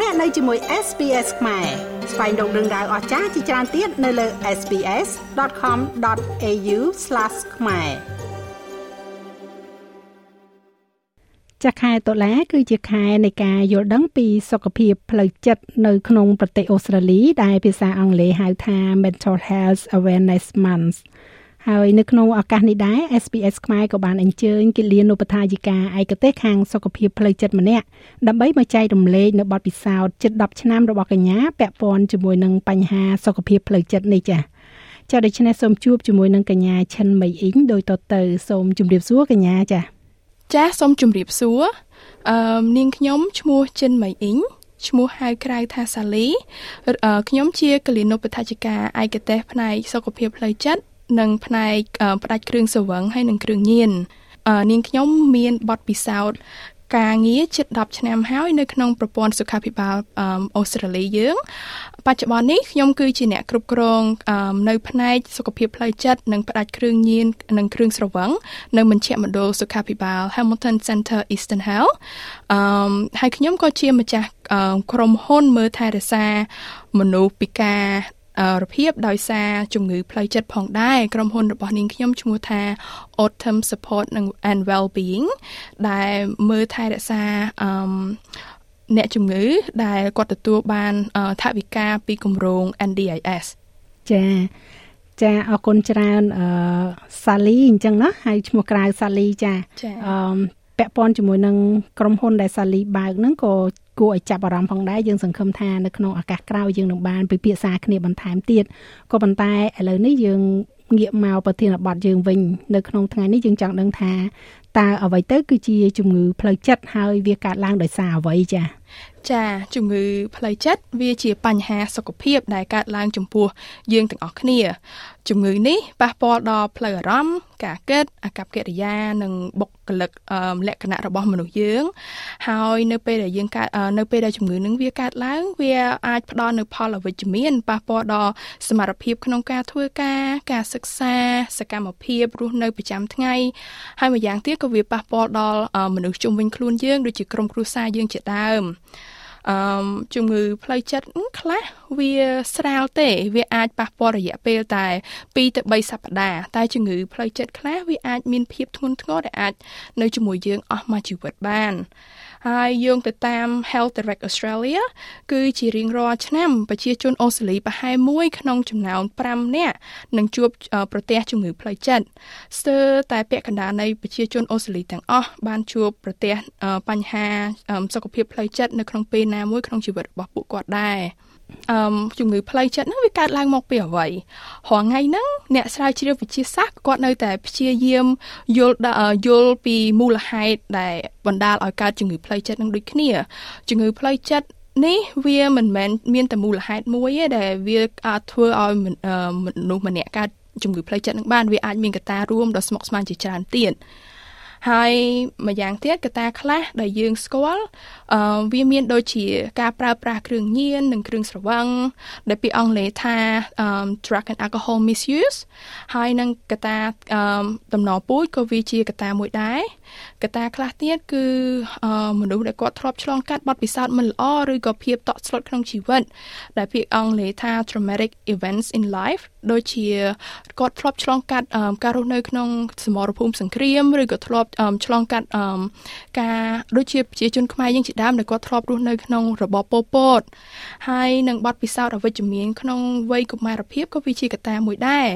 លោកអ្នកនៅជាមួយ SPS ខ្មែរស្វែងរកដឹងដៅអស្ចារ្យជាច្រើនទៀតនៅលើ SPS.com.au/ ខ្មែរចាខែតុលាគឺជាខែនៃការយល់ដឹងពីសុខភាពផ្លូវចិត្តនៅក្នុងប្រទេសអូស្ត្រាលីដែលភាសាអង់គ្លេសហៅថា Mental Health Awareness Month ហើយនៅក្នុងឱកាសនេះដែរ SPS ខ្មែរក៏បានអញ្ជើញគិលានុបដ្ឋាយិកាឯកទេសខាងសុខភាពផ្លូវចិត្តម្នាក់ដើម្បីមកចែករំលែកនៅបទពិសោធន៍ជិត10ឆ្នាំរបស់កញ្ញាពាក់ព័ន្ធជាមួយនឹងបញ្ហាសុខភាពផ្លូវចិត្តនេះចា៎ចា៎ដូច្នេះសូមជួបជាមួយនឹងកញ្ញាឈិនមីអ៊ីងដោយតទៅសូមជម្រាបសួរកញ្ញាចា៎ចា៎សូមជម្រាបសួរអឺនាងខ្ញុំឈ្មោះចិនមីអ៊ីងឈ្មោះហៅក្រៅថាសាលីខ្ញុំជាកលិនុបដ្ឋាជិកាឯកទេសផ្នែកសុខភាពផ្លូវចិត្ត និងផ្នែកផ្ដាច់គ្រឿងសង្វឹងហើយនិងគ្រឿងញៀននាងខ្ញុំមានបទពិសោធន៍ការងារជិត10ឆ្នាំហើយនៅក្នុងប្រព័ន្ធសុខាភិបាលអូស្ត្រាលីយើង បច្ចុប្បន្ននេះខ្ញុំគឺជាអ្នកគ្រប់គ្រងនៅផ្នែកសុខភាពផ្លូវចិត្តនិងផ្ដាច់គ្រឿងញៀននិងគ្រឿងស្រវឹងនៅមជ្ឈមណ្ឌលសុខាភិបាល Hamilton Center Eastern Health អឺហើយខ្ញុំក៏ជាម្ចាស់ក្រុមហ៊ុនមើលថែរក្សាមនុស្សពិការរ ភាពដោយសារជំងឺផ្លូវចិត្តផងដែរក្រុមហ៊ុនរបស់នាងខ្ញុំឈ្មោះថា Autumn Support and Wellbeing ដែលមើលថែរក្សាអឺអ្នកជំងឺដែលគាត់ទទួលបានថវិកាពីគម្រោង NDIS ចាចាអរគុណច្រើនអឺសាលីអញ្ចឹងណាហើយឈ្មោះក្រៅសាលីចាអឺពាក់ព័ន្ធជាមួយនឹងក្រុមហ៊ុនដែលសាលីបើកហ្នឹងក៏ គួរឲ្យចាប់អារម្មណ៍ផងដែរយើងសង្ឃឹមថានៅក្នុងឱកាសក្រោយយើងនឹងបានពិភាក្សាគ្នាបន្ថែមទៀតក៏ប៉ុន្តែឥឡូវនេះយើងងាកមកប្រធានបទយើងវិញនៅក្នុងថ្ងៃនេះយើងចង់ដឹងថាតើអ្វីទៅគឺជាជំងឺផ្លូវចិត្តហើយវាកើតឡើងដោយសារអ្វីចា៎ចាជំងឺផ្លូវចិត្តវាជាបញ្ហាសុខភាពដែលកើតឡើងចំពោះយើងទាំងអស់គ្នា ជំងឺនេះប៉ះពាល់ដល់ផ្លូវអារម្មណ៍ការគិតអាកប្បកិរិយានិងបុគ្គលិកលក្ខណៈរបស់មនុស្សយើង ហើយនៅពេលដែលយើងកើតនៅពេលដែលជំងឺនឹងវាកើតឡើង វាអាចផ្ដល់នូវផលអវិជ្ជមានប៉ះពាល់ដល់សមត្ថភាពក្នុងការធ្វើការការសិក្សា សកម្មភាពរស់នៅប្រចាំថ្ងៃហើយម្យ៉ាងទៀតក៏វាប៉ះពាល់ដល់មនុស្សជុំវិញខ្លួនយើងដូចជាក្រុមគ្រួសារយើងជាដើមអឺជំងឺផ្លូវចិត្តខ្លះ វាស្រាលទេ វាអាចប៉ះពាល់រយៈពេលតែ2ទៅ3សប្តាហ៍តែជំងឺផ្លូវចិត្តខ្លះវាអាចមានភាពធ្ងន់ធ្ងរដែលអាចនៅជាមួយយើងអស់មួយជីវិតបានហើយយោងទៅតាម Health Direct Australia គឺជារៀងរាល់ឆ្នាំប្រជាជនអូស្ត្រាលីប្រហែល1ក្នុងចំណោម5នាក់នឹងជួបប្រទះជំងឺផ្លូវចិត្តស្ទើរតែពាក់កណ្ដាលនៃប្រជាជនអូស្ត្រាលីទាំងអស់បានជួបប្រទះបញ្ហាសុខភាពផ្លូវចិត្តនៅក្នុងពេលណាមួយក្នុងជីវិតរបស់ពួកគាត់ដែរ អឺជំងឺផ្លូវចិត្តហ្នឹងវាកើតឡើងមកពីអ្វីរាល់ថ្ងៃហ្នឹងអ្នកស្រាវជ្រាវវិទ្យាសាស្ត្រគាត់នៅតែព្យាយាមយល់យល់ពីមូលហេតុដែលបណ្ដាលឲ្យកើតជំងឺផ្លូវចិត្តនឹងដូចគ្នាជំងឺផ្លូវចិត្តនេះវាមិនមែនមានតែមូលហេតុមួយទេដែលវាអាចធ្វើឲ្យមនុស្សម្នាក់កើតជំងឺផ្លូវចិត្តនឹងបានវាអាចមានកត្តារួមដ៏ស្មុគស្មាញជាច្រើនទៀត ហើយម្យ៉ាងទៀតកត្តាខ្លះដែលយើងស្គាល់អឺវាមានដូចជាការប្រើប្រាស់គ្រឿងញៀននិងគ្រឿងស្រវឹងដែលពីអង់គ្លេសថា drug and alcohol misuse ហើយនឹងកត្តាតំណពូជក៏វាជាកត្តាមួយដែរកត្តាខ្លះទៀតគឺមនុស្សដែលគាត់ធ្លាប់ឆ្លងកាត់បទពិសោធន៍មិនល្អឬក៏ភាពតក់ស្លុតក្នុងជីវិតដែលពាក្យអង់គ្លេសថា traumatic events in life ដូចជាគាត់ធ្លាប់ឆ្លងកាត់ការរស់នៅក្នុងសមរភូមិសង្គ្រាមឬក៏ធ្លាប់ឆ្លងកាត់ការដូចជាប្រជាជនខ្មែរយើងជាដើមដែលគាត់ធ្លាប់រស់នៅក្នុងរបបប៉ុលពតហើយនឹងបទពិសោធន៍អវិជ្ជមានក្នុងវ័យកុមារភាពក៏វាជាកត្តាមួយដែរ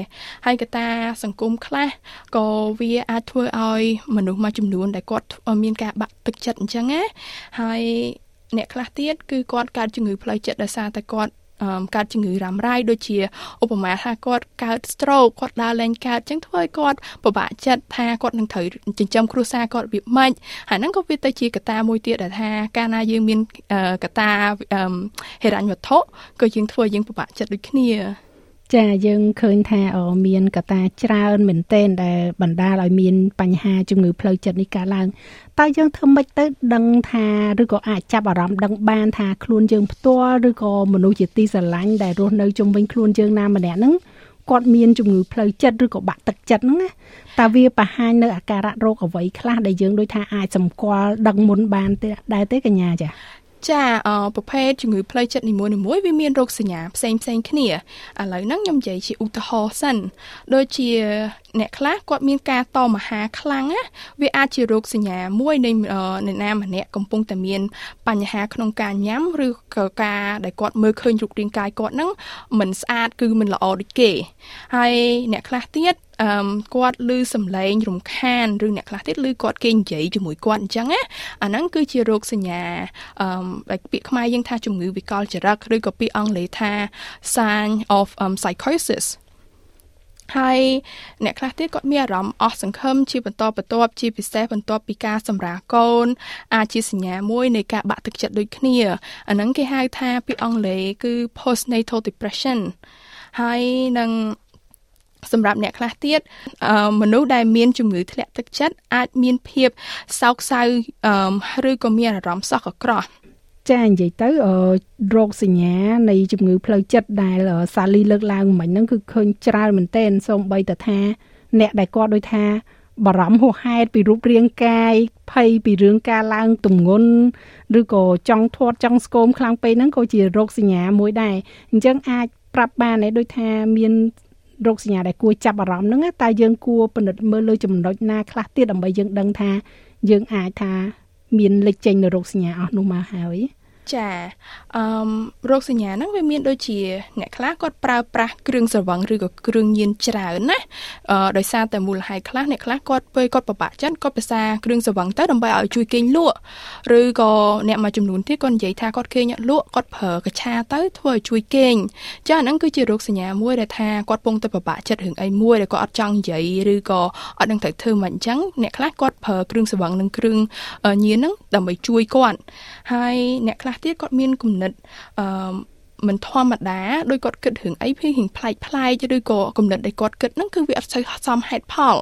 ហើយកត្តាសង្គមខ្លះក៏វាអាចធ្វើឲ្យមនុស្សមួយចំនួនដែលគាត់មានការបាក់ទឹកចិត្តអញ្ចឹងណាហើយអ្នកខ្លះទៀតគឺគាត់កើតជំងឺផ្លូវចិត្តដោយសារតែគាត់ កើតជំងឺរ៉ាំរ៉ៃដូចជាឧបមាថាគាត់កើត stroke គាត់ដើរលែងកើតអញ្ចឹងធ្វើឲ្យគាត់ពិបាកចិត្តថាគាត់នឹងត្រូវចិញ្ចឹមគ្រួសារគាត់វាម៉េចហើយហ្នឹងក៏វាទៅជាកត្តាមួយទៀតដែលថាកាលណាយើងមានកត្តាហិរញ្ញវត្ថុក៏យើងធ្វើឲ្យយើងពិបាកចិត្តដូចគ្នា ចាយើងឃើញថាមានកត្តាច្រើនមែនទែនដែលបណ្ដាលឲ្យមានបញ្ហាជំងឺផ្លូវចិត្តនេះកើតឡើងតើយើងធ្វើម៉េចទៅដឹងថាឬក៏អាចចាប់អារម្មណ៍ដឹងបានថាខ្លួនយើងផ្ទាល់ឬក៏មនុស្សជាទីស្រឡាញ់ដែលរស់នៅជុំវិញខ្លួនយើងណាម្នាក់ហ្នឹងគាត់មានជំងឺផ្លូវចិត្តឬក៏បាក់ទឹកចិត្តហ្នឹងណាតើវាបង្ហាញនៅអាការៈរោគអ្វីខ្លះដែលយើងដូចថាអាចសម្គាល់ដឹងមុនបានទេដែរទេកញ្ញាចា ចាប្រភេទជំងឺផ្លូវចិត្តនីមួយៗវាមានរោគសញ្ញាផ្សេងផ្សេងគ្នាឥឡូវហ្នឹងខ្ញុំនិយាយជាឧទាហរណ៍សិនដូចជាអ្នកខ្លះគាត់មានការតមហាខ្លាំងណាវាអាចជារោគសញ្ញាមួយនៃអ្នកណាម្នាក់កំពុងតែមានបញ្ហាក្នុងការញ៉ាំឬក៏ការដែលគាត់មើលឃើញរូបរាងកាយគាត់ហ្នឹងមិនស្អាតគឺមិនល្អដូចគេហើយអ្នកខ្លះទៀត អឺគាត់ឮសំឡេងរំខានឬអ្នកខ្លះទៀតឮគាត់គេនិយាយជាមួយគាត់អញ្ចឹងណាអាហ្នឹងគឺជារោគសញ្ញាអឺពាក្យខ្មែរយើងថាជំងឺវិកលចរិតឬក៏ពាក្យអង់គ្លេសថា sign of um, psychosis ហើយអ្នកខ្លះទៀតគាត់មានអារម្មណ៍អស់សង្ឃឹមជាបន្តបន្ទាប់ជាពិសេសបន្ទាប់ពីការសម្រាលកូន អាចជាសញ្ញាមួយនៃការបាក់ទឹកចិត្តដូចគ្នាអាហ្នឹងគេហៅថាពាក្យអង់គ្លេសគឺ postnatal depression ហើយនឹង សម្រាប់អ្នកខ្លះទៀតមនុស្សដែលមានជំងឺធ្លាក់ទឹកចិត្តអាចមានភាពសោកសៅឬក៏មានអារម្មណ៍សោះកក្រោះចានិយាយទៅរោគសញ្ញានៃជំងឺផ្លូវចិត្តដែលសាលីលើកឡើងមិញហ្នឹងគឺឃើញច្រើនមែនទែនសូម្បីតែថា អ្នកដែលគាត់ដូចថាបារម្ភហួសហេតុពីរូបរាងកាយភ័យពីរឿងការឡើងទម្ងន់ឬក៏ចង់ធាត់ចង់ស្គមខ្លាំងពេកហ្នឹងក៏ជារោគសញ្ញាមួយដែរអញ្ចឹងអាចប្រាប់បានដែរដូចថាមាន រោគសញ្ញាដែលគួរចាប់អារម្មណ៍ហ្នឹងតែយើងគួរពិនិត្យមើលលើចំណុចណាខ្លះទៀតដើម្បីយើងដឹងថាយើងអាចថាមានលេចចេញនៅរោគសញ្ញាអស់នោះមកហើយ ចាអឺរោគសញ្ញាហ្នឹងវាមានដូចជា អ្នកខ្លះគាត់ប្រើប្រាស់គ្រឿងស្រវឹងឬក៏គ្រឿងញៀនច្រើនណាអឺដោយសារតែមូលហេតុខ្លះអ្នកខ្លះគាត់ពេលគាត់ពិបាកចិត្តគាត់ភាសាគ្រឿងស្រវឹងទៅដើម្បីឲ្យជួយគេងលក់ឬក៏អ្នកមួយចំនួនទៀតគាត់និយាយថាគាត់គេងអត់លក់គាត់ប្រើកឆាទៅធ្វើឲ្យជួយគេងចាអាហ្នឹងគឺជារោគសញ្ញាមួយដែលថាគាត់ពងទៅពិបាកចិត្តរឿងអីមួយដែលគាត់អត់ចង់និយាយឬក៏អត់ដឹងត្រូវធ្វើមិនអញ្ចឹងអ្នកខ្លះគាត់ប្រើគ្រឿងស្រវឹងនិងគ្រឿងញៀនហ្នឹងដើម្បីជួយគាត់ហើយអ្នកខ្លះទៀតគាត់មានគំនិតអឺមិនធម្មតាដោយគាត់គិតរឿងអីភីហិងប្លែកប្លែកឬក៏គំនិតដែលគាត់គិតហ្នឹងគឺវាអត់សូវសមហេតុផល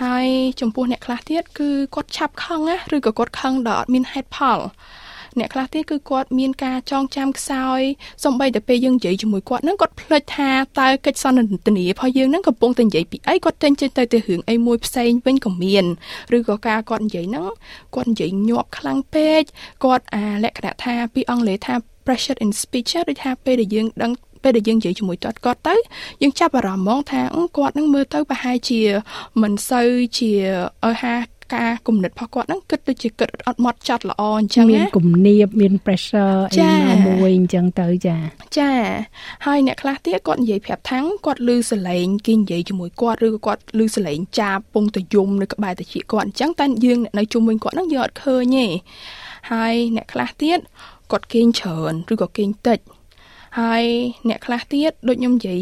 ហើយចំពោះអ្នកខ្លះទៀតគឺគាត់ឆាប់ខឹងណាឬក៏គាត់ខឹងដល់អត់មានហេតុផល អ្នកខ្លះទៀតគឺគាត់មានការចងចាំខ្សោយសំបីតែពេលយើងនិយាយជាមួយគាត់ហ្នឹងគាត់ភ្លេចថាតើកិច្ចសន្ទនារបស់យើងហ្នឹងកំពុងតែនិយាយពីអីគាត់ចេញចេញទៅទៅរឿងអីមួយផ្សេងវិញក៏មានឬក៏ការគាត់និយាយហ្នឹងគាត់និយាយញាប់ខ្លាំងពេកគាត់អាលក្ខណៈថាពីអង់គ្លេសថា pressure in speech ដូចថាពេលដែលយើងដឹងពេលដែលយើងនិយាយជាមួយគាត់គាត់ទៅយើងចាប់អារម្មណ៍ហ្មងថាគាត់នឹងមើលទៅប្រហែលជាមិនសូវជាឲ្យហា ការគំនិតរបស់គាត់ហ្នឹងគិតដូចជាគិតអត់មកចាត់ល្អអញ្ចឹងមានគំនាបមាន pressure អីណាមួយអញ្ចឹងទៅចាចាហើយអ្នកខ្លះទៀតគាត់និយាយប្រាប់ថាំងគាត់ឮសលេងគេនិយាយជាមួយគាត់ឬក៏គាត់ឮសលេងចាពងតយំនៅក្បែរតាជីគាត់អញ្ចឹងតែយើងនៅជុំវិញគាត់ហ្នឹងយើងអត់ឃើញទេហើយអ្នកខ្លះទៀតគាត់គេងច្រើនឬក៏គេងតិច ហើយអ្នកខ្លះទៀតដូចខ្ញុំនិយាយ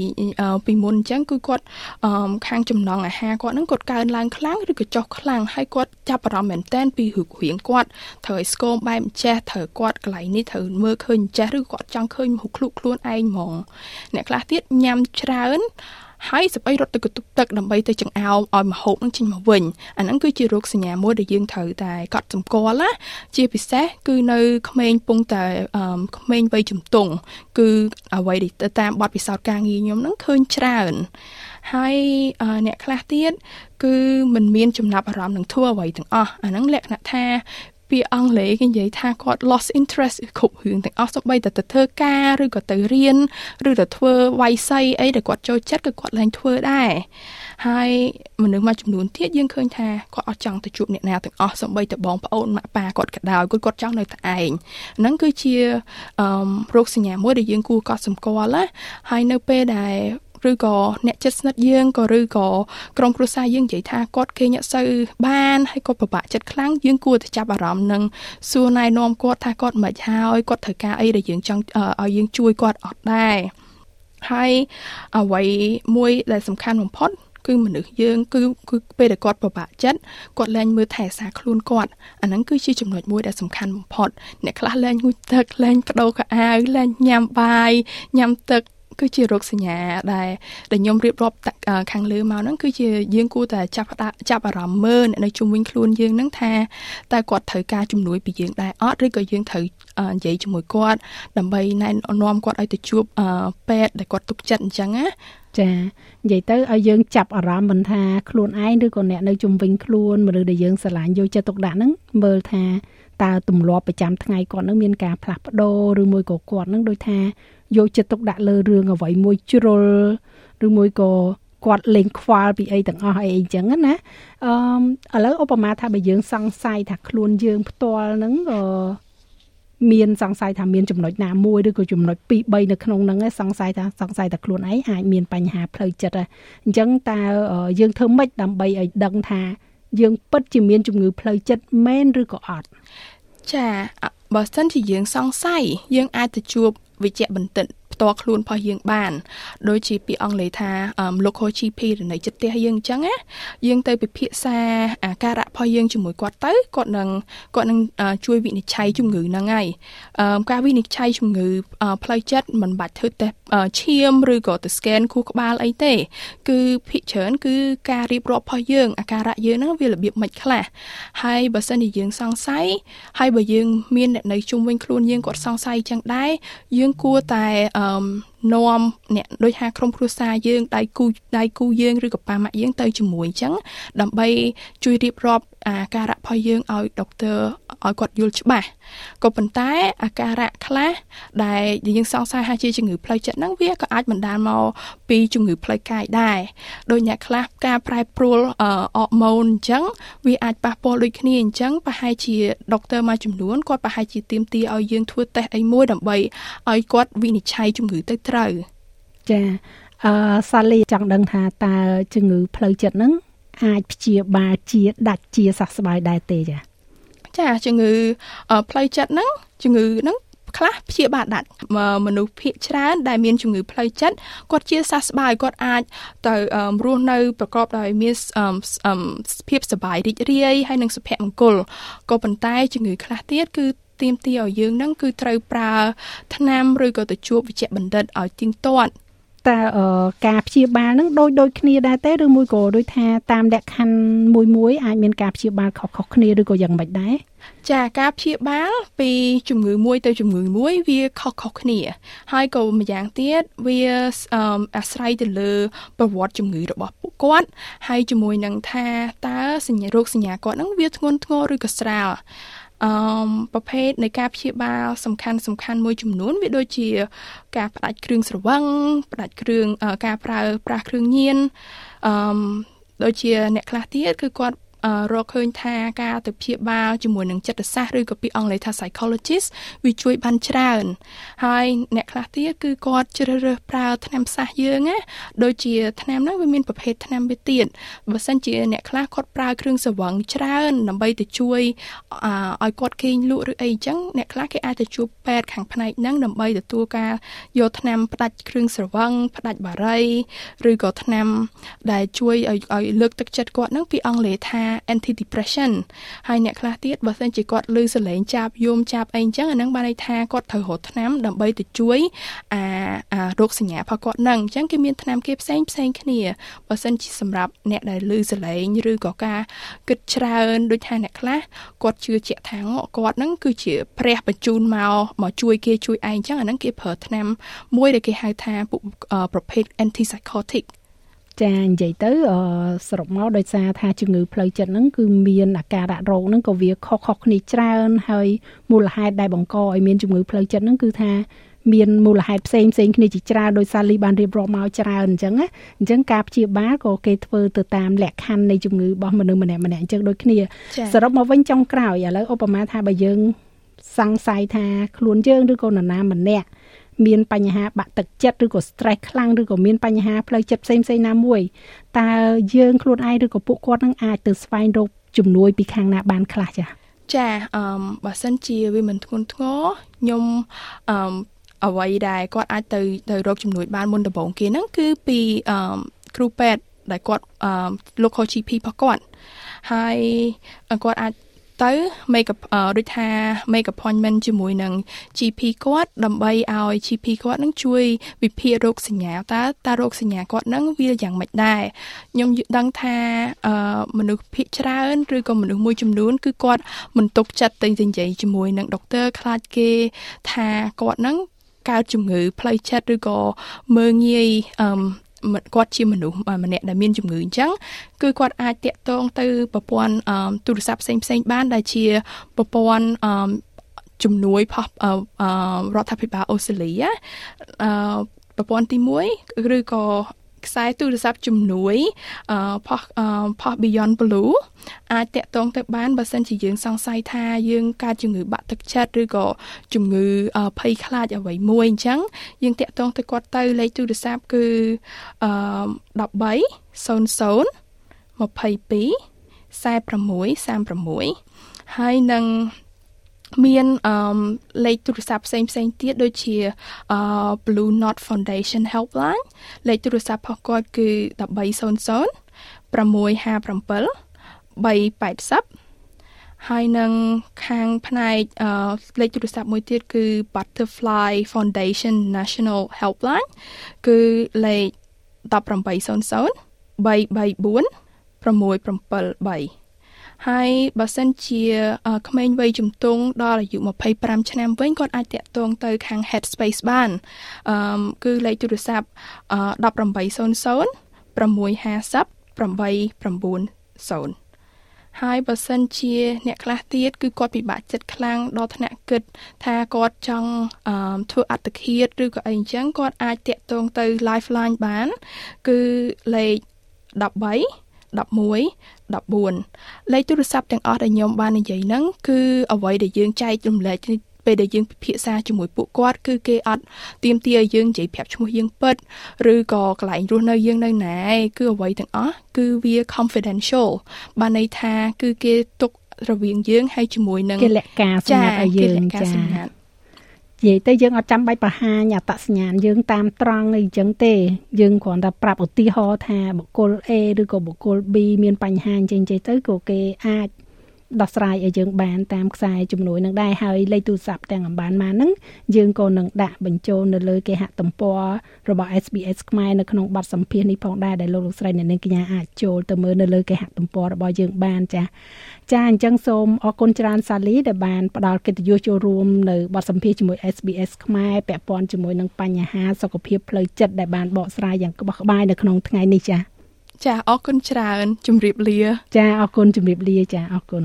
ពីមុនអញ្ចឹងគឺគាត់ខាងចំណងអាហារគាត់ហ្នឹងគាត់កើនឡើងខ្លាំងឬក៏ចុះខ្លាំងហើយគាត់ចាប់អារម្មណ៍មែនតែនពីរូបរាងគាត់ត្រូវឲ្យស្គមបែបចេះត្រូវគាត់កន្លែងនេះត្រូវមើលឃើញចេះឬគាត់ចង់ឃើញមុខខ្លួនខ្លួនឯងហ្មងអ្នកខ្លះទៀតញ៉ាំច្រើន ហើយសបីរត់ទៅកន្ទប់ទឹកដើម្បីទៅចង្អោមឲ្យមហូបនឹងចេញមកវិញអាហ្នឹងគឺជារោគសញ្ញាមួយដែលយើងត្រូវតែកត់សម្គាល់ណាជាពិសេសគឺនៅក្មេងពងតែក្មេងវ័យជំទង់គឺអ្វីដែលតាមបទពិសោធន៍ការងារខ្ញុំហ្នឹងឃើញច្រើនហើយអ្នកខ្លះទៀតគឺមិនមានចំណាប់អារម្មណ៍នឹងធ្វើអ្វីទាំងអស់អាហ្នឹងលក្ខណៈថា ពាក្យអង់គ្លេសគេនិយាយថាគាត់ lost interest គ្រប់រឿងទាំងអស់សូម្បីតែទៅធ្វើការឬក៏ទៅរៀនឬទៅធ្វើវាយស័យអីដែលគាត់ចូលចិត្តគឺគាត់ឡើងធ្វើដែរហើយមនុស្សមួយចំនួនទៀតយើងឃើញថាគាត់អត់ចង់ទៅជួបអ្នកណាទាំងអស់សូម្បីតែបងប្អូនម៉ាក់ប៉ាគាត់ក៏ដោយគាត់គាត់ចង់នៅតែឯងហ្នឹងគឺជាអឺរោគសញ្ញាមួយដែលយើងគួរកត់សម្គាល់ណាហើយនៅពេលដែល ឬក៏អ្នកចិត្តស្និទ្ធយើងក៏ឬក៏ក្រុមគ្រួសារយើងនិយាយថាគាត់គេញ៉ាក់សូវបានហើយគាត់ពិបាកចិត្តខ្លាំងយើងគួរតែចាប់អារម្មណ៍នឹងសួរណែនាំគាត់ថាគាត់មិនហើយគាត់ត្រូវការអីដែលយើងចង់ឲ្យយើងជួយគាត់អត់ដែរហើយអ្វីមួយដែលសំខាន់បំផុតគឺមនុស្សយើងគឺគឺពេលដែលគាត់ពិបាកចិត្តគាត់លែងមើលថែសារខ្លួនគាត់អាហ្នឹងគឺជាចំណុចមួយដែលសំខាន់បំផុតអ្នកខ្លះលែងងូតទឹកលែងបដូរកៅអៅលែងញ៉ាំបាយញ៉ាំទឹក គឺជារោគសញ្ញាដែលដែលខ្ញុំរៀបរាប់ខាងលើមកហ្នឹងគឺជាយើងគួរតែចាប់ចាប់អារម្មណ៍មើលនៅជុំវិញខ្លួនយើងហ្នឹងថាតើគាត់ត្រូវការជំនួយពីយើងដែរអត់ឬក៏យើងត្រូវនិយាយជាមួយគាត់ដើម្បីណែនាំគាត់ឲ្យទៅជួបពេទ្យដែលគាត់ទុកចិត្តអញ្ចឹងណាចានិយាយទៅឲ្យយើងចាប់អារម្មណ៍មិនថាខ្លួនឯងឬក៏អ្នកនៅជុំវិញខ្លួនមនុស្សដែលយើងស្រឡាញ់យកចិត្តទុកដាក់ហ្នឹងមើលថា តើទម្លាប់ប្រចាំថ្ងៃគាត់នឹងមានការផ្លាស់ប្ដូរឬមួយក៏គាត់នឹងដូចថាយកចិត្តទុកដាក់លើរឿងអ្វីមួយជ្រុលឬមួយក៏គាត់លេងខ្វល់ពីអីទាំងអស់អីអញ្ចឹងណាអឺឥឡូវឧបមាថាបើយើងសង្ស័យថាខ្លួនយើងផ្ទាល់ហ្នឹងអឺមានសង្ស័យថាមានចំណុចណាមួយឬក៏ចំណុច2 3នៅក្នុងហ្នឹងសង្ស័យថាសង្ស័យថាខ្លួនឯងអាចមានបញ្ហាផ្លូវចិត្តអញ្ចឹងតើយើងធ្វើម៉េចដើម្បីឲ្យដឹងថាយើងពិតជាមានជំងឺផ្លូវចិត្តមែនឬក៏អត់ ចាបើសិនជាយើងសង្ស័យយើងអាចទៅជួបវិជ្ជបណ្ឌិតផ្ទាល់ខ្លួនរបស់យើងបានដូចជាពាក្យអង់គ្លេសថា local GP ឬនៅចិត្តផ្ទះយើងអញ្ចឹងណាយើងទៅពិភាក្សាអាការៈរបស់យើងជាមួយគាត់ទៅគាត់នឹងគាត់នឹងជួយវិនិច្ឆ័យជំងឺហ្នឹងហើយការវិនិច្ឆ័យជំងឺផ្លូវចិត្តមិនបាច់ធ្វើតេស្តឈាមឬក៏ទៅ scan ខួរក្បាលអីទេ គឺភាគច្រើនគឺការរៀបរាប់របស់យើងអាការៈយើងហ្នឹងវារបៀបមិនខ្លះហើយបើសិនជាយើងសង្ស័យហើយបើយើងមានអ្នកនៅជុំវិញខ្លួនយើងគាត់សង្ស័យចឹងដែរយើងគួរតែអឺនាំអ្នកដូចថាក្រុមគ្រួសារយើងដៃគូដៃគូយើងឬក៏ប៉ាម៉ាក់យើងទៅជាមួយអញ្ចឹងដើម្បីជួយរៀបរាប់អាការៈរបស់យើងឲ្យដុកទ័រ ឲ្យគាត់យល់ច្បាស់ក៏ប៉ុន្តែអាការៈខ្លះដែលយើងសង្ស័យថាជាជំងឺផ្លូវចិត្តហ្នឹងវាក៏អាចបណ្ដាលមកពីជំងឺផ្លូវកាយដែរដោយអ្នកខ្លះការប្រែប្រួលអរម៉ូនអញ្ចឹងវាអាចប៉ះពាល់ដូចគ្នាអញ្ចឹងប្រហែលជាដុកទ័រមួយចំនួនគាត់ប្រហែលជាទៀមទាឲ្យយើងធ្វើតេស្តអីមួយដើម្បីឲ្យគាត់វិនិច្ឆ័យជំងឺទៅត្រូវចាអឺសាលីចង់ដឹងថាតើជំងឺផ្លូវចិត្តហ្នឹងអាចព្យាបាលជាដាច់ជាសះស្បើយដែរទេចា ចាជំងឺផ្លូវចិត្តហ្នឹងជំងឺហ្នឹងខ្លះព្យាបាលដាច់មនុស្សភាគច្រើនដែលមានជំងឺផ្លូវចិត្តគាត់ជាសះស្បើយគាត់អាចទៅរស់នៅប្រកបដោយមានភាពសប្បាយរីករាយហើយនិងសុភមង្គលក៏ប៉ុន្តែជំងឺខ្លះទៀតគឺទាមទារឲ្យយើងនឹងគឺត្រូវប្រើថ្នាំឬក៏ទៅជួបវិជ្ជបណ្ឌិតឲ្យទៀងទាត់ តើការព្យាបាលនឹងដូចដូចគ្នាដែរទេឬមួយក៏ដូចថាតាមលក្ខខណ្ឌមួយមួយអាចមានការព្យាបាលខុសៗគ្នាឬក៏យ៉ាងម៉េចដែរចាការព្យាបាលពីជំងឺមួយទៅជំងឺមួយវាខុសៗគ្នា ហើយក៏ម្យ៉ាងទៀតវាអាស្រ័យទៅលើប្រវត្តិជំងឺរបស់ពួកគាត់ ហើយជាមួយនឹងថាតើសញ្ញារោគសញ្ញាគាត់នឹងវាធ្ងន់ធ្ងរឬក៏ស្រាល អឺប្រភេទនៃការព្យាបាលសំខាន់សំខាន់មួយចំនួនវាដូចជា ការផ្ដាច់គ្រឿងស្រវឹងផ្ដាច់គ្រឿងការប្រើប្រាស់គ្រឿងញៀនអឺដូចជាអ្នកខ្លះទៀតគឺគាត់ រកឃើញថាការទៅព្យាបាលជាមួយនឹងចិត្តសាស្ត្រឬក៏ពីអង់គ្លេសថា psychologist វាជួយបានច្រើន ហើយអ្នកខ្លះទៀតគឺគាត់ជ្រើសរើសប្រើថ្នាំសាស្ត្រយើងណាដូចជាថ្នាំហ្នឹងវាមានប្រភេទថ្នាំវាទៀតបើសិនជាអ្នកខ្លះគាត់ប្រើគ្រឿងស្រវឹងច្រើនដើម្បីទៅជួយឲ្យគាត់គេងលក់ឬអីចឹងអ្នកខ្លះគេអាចទៅជួបពេទ្យខាងផ្នែកហ្នឹងដើម្បីទទួលការយកថ្នាំផ្ដាច់គ្រឿងស្រវឹងផ្ដាច់បារីឬក៏ថ្នាំដែលជួយឲ្យឲ្យលើកទឹកចិត្តគាត់ហ្នឹងពីអង់គ្លេសថា anti depression ហើយអ្នកខ្លះទៀតបើសិនជាគាត់ឮសលេងចាប់យំចាប់អីអញ្ចឹងអាហ្នឹងបានន័យថាគាត់ត្រូវរកថ្នាំដើម្បីទៅជួយអាអារោគសញ្ញារបស់គាត់ហ្នឹងអញ្ចឹងគេមានថ្នាំគេផ្សេងផ្សេងគ្នាបើសិនជាសម្រាប់អ្នកដែលឮសលេងឬក៏ការគិតច្រើនដូចថាអ្នកខ្លះគាត់ជឿជាក់ថាគាត់ហ្នឹងគឺជាព្រះបញ្ជូនមកមកជួយគេជួយឯងអញ្ចឹងអាហ្នឹងគេប្រើថ្នាំមួយដែលគេហៅថាប្រភេទ antipsychotic ចានិយាយទៅសរុបមកដោយសារថាជំងឺផ្លូវចិត្តហ្នឹងគឺមានអាការៈរោគហ្នឹងក៏វាខុសៗគ្នាច្រើនហើយមូលហេតុដែលបង្កឲ្យមានជំងឺផ្លូវចិត្តហ្នឹងគឺថាមានមូលហេតុផ្សេងផ្សេងគ្នាជាច្រើនដោយសារលីបានរៀបរាប់មកច្រើនអញ្ចឹងណាអញ្ចឹងការព្យាបាលក៏គេធ្វើទៅតាមលក្ខខណ្ឌនៃជំងឺរបស់មនុស្សម្នាក់ម្នាក់អញ្ចឹងដូចគ្នាសរុបមកវិញចុងក្រោយឥឡូវឧបមាថាបើយើងសង្ស័យថាខ្លួនយើងឬក៏នរណាម្នាក់ មានបញ្ហាបាក់ទឹកចិត្តឬក៏ stress ខ្លាំងឬក៏មានបញ្ហាផ្លូវចិត្តផ្សេងផ្សេងណាមួយតើយើងខ្លួនឯងឬក៏ពួកគាត់នឹងអាចទៅស្វែងរកជំនួយពីខាងណាបានខ្លះចា៎ចាអឺបើសិនជាវាមិនធ្ងន់ធ្ងរខ្ញុំអឺអ្វីដែលគាត់អាចទៅទៅរកជំនួយបានមុនដំបូងគេហ្នឹងគឺពីអឺគ្រូពេទ្យដែលគាត់អឺ local GP របស់គាត់ហើយគាត់អាច ទៅ make ដូចថា make appointment ជាមួយនឹង GP គាត់ដើម្បីឲ្យ GP គាត់នឹងជួយវិភាគរោគសញ្ញាតើតើរោគសញ្ញាគាត់នឹងវាយ៉ាងម៉េចដែរខ្ញុំដឹងថាមនុស្សភាគច្រើនឬក៏មនុស្សមួយចំនួន គឺគាត់មិនទុកចិត្តទៅនិយាយជាមួយនឹងដុកទ័រខ្លាចគេថាគាត់នឹងកើតជំងឺផ្លូវចិត្តឬក៏មើងងាយអឺ គាត់ជាមនុស្សម្នាក់ដែលមានជំងឺអញ្ចឹងគឺគាត់អាចតាក់ទងទៅប្រព័ន្ធទូរស័ព្ទផ្សេងផ្សេងបានដែលជាប្រព័ន្ធជំនួយផុសរដ្ឋាភិបាលអូស្ត្រាលីអឺប្រព័ន្ធទី1ឬក៏ ខ្សែទូរស័ព្ទជំនួយផុសផុស Beyond Blue អាចតាក់ទងទៅបានបើសិនជាយើងសង្ស័យថាយើងកើតជំងឺបាក់ទឹកចិត្តឬក៏ជំងឺភ័យខ្លាចអ្វីមួយអញ្ចឹងយើងតាក់ទងទៅគាត់ទៅលេខទូរស័ព្ទគឺអឺ13 00 22 46 36ហើយនឹង មានអឺលេខទូរស័ព្ទផ្សេងផ្សេងទៀតដូចជាអឺ Blue Knot Foundation Helpline លេខទូរស័ព្ទរបស់គាត់គឺ1300 657 380ហើយនឹងខាងផ្នែកអឺលេខទូរស័ព្ទមួយទៀតគឺ Butterfly Foundation National Helpline គឺលេខ1800 334 673 ហើយបើសិនជាក្មេងវ័យជំទង់ដល់អាយុ25ឆ្នាំវិញគាត់អាចតាក់ទងទៅខាង Headspace បានអឺគឺលេខទូរស័ព្ទ1800 650 890ហើយបើសិនជាអ្នកខ្លះទៀតគឺគាត់ពិបាកចិត្តខ្លាំងដល់ថ្នាក់គិតថាគាត់ចង់អឺធ្វើអត្តឃាតឬក៏អីអញ្ចឹងគាត់អាចតាក់ទងទៅ Lifeline បាន គឺលេខ13 11 14លេខទូរស័ព្ទទាំងអស់ដែលខ្ញុំបាននិយាយហ្នឹងគឺអ្វីដែលយើងចែករំលែកពេលដែលយើងពិភាក្សាជាមួយពួកគាត់គឺគេអត់ទៀមទាឲ្យយើងនិយាយប្រាប់ឈ្មោះយើងពិតឬក៏កន្លែងរស់នៅយើងនៅណាគឺអ្វីទាំងអស់គឺវា confidential បានន័យថាគឺគេទុករវាងយើងហើយជាមួយនឹងគេលក្ខការសម្រាប់ឲ្យយើងចា និយាយទៅយើងអត់ចាំបាច់បង្ហាញអត្តសញ្ញាណយើងតាមត្រង់អីចឹងទេយើងគ្រាន់តែប្រាប់ឧទាហរណ៍ថាបុគ្គល A ឬក៏បុគ្គល B មានបញ្ហាអញ្ចឹងទៅក៏គេអាច ដោះស្រាយឲ្យយើងបានតាមខ្សែជំនួយនឹងដែរហើយលេខទូរស័ព្ទទាំងអំបានមកហ្នឹងយើងក៏នឹងដាក់បញ្ចូលនៅលើគេហទំព័ររបស់ SBS ខ្មែរនៅក្នុងបទសម្ភាសន៍នេះផងដែរដែលលោកលោកស្រីអ្នកនាងកញ្ញាអាចចូលទៅមើលនៅលើគេហទំព័ររបស់យើងបានចាចាអញ្ចឹងសូមអរគុណច្រើនសាលីដែលបានផ្ដល់កិត្តិយសចូលរួមនៅបទសម្ភាសន៍ជាមួយ SBS ខ្មែរពាក់ព័ន្ធជាមួយនឹងបញ្ហាសុខភាពផ្លូវចិត្តដែលបានបកស្រាយយ៉ាងក្បោះក្បាយនៅក្នុងថ្ងៃនេះចាចាអរគុណច្រើនជម្រាបលា ចាអរគុណជម្រាបលាចាអរគុណ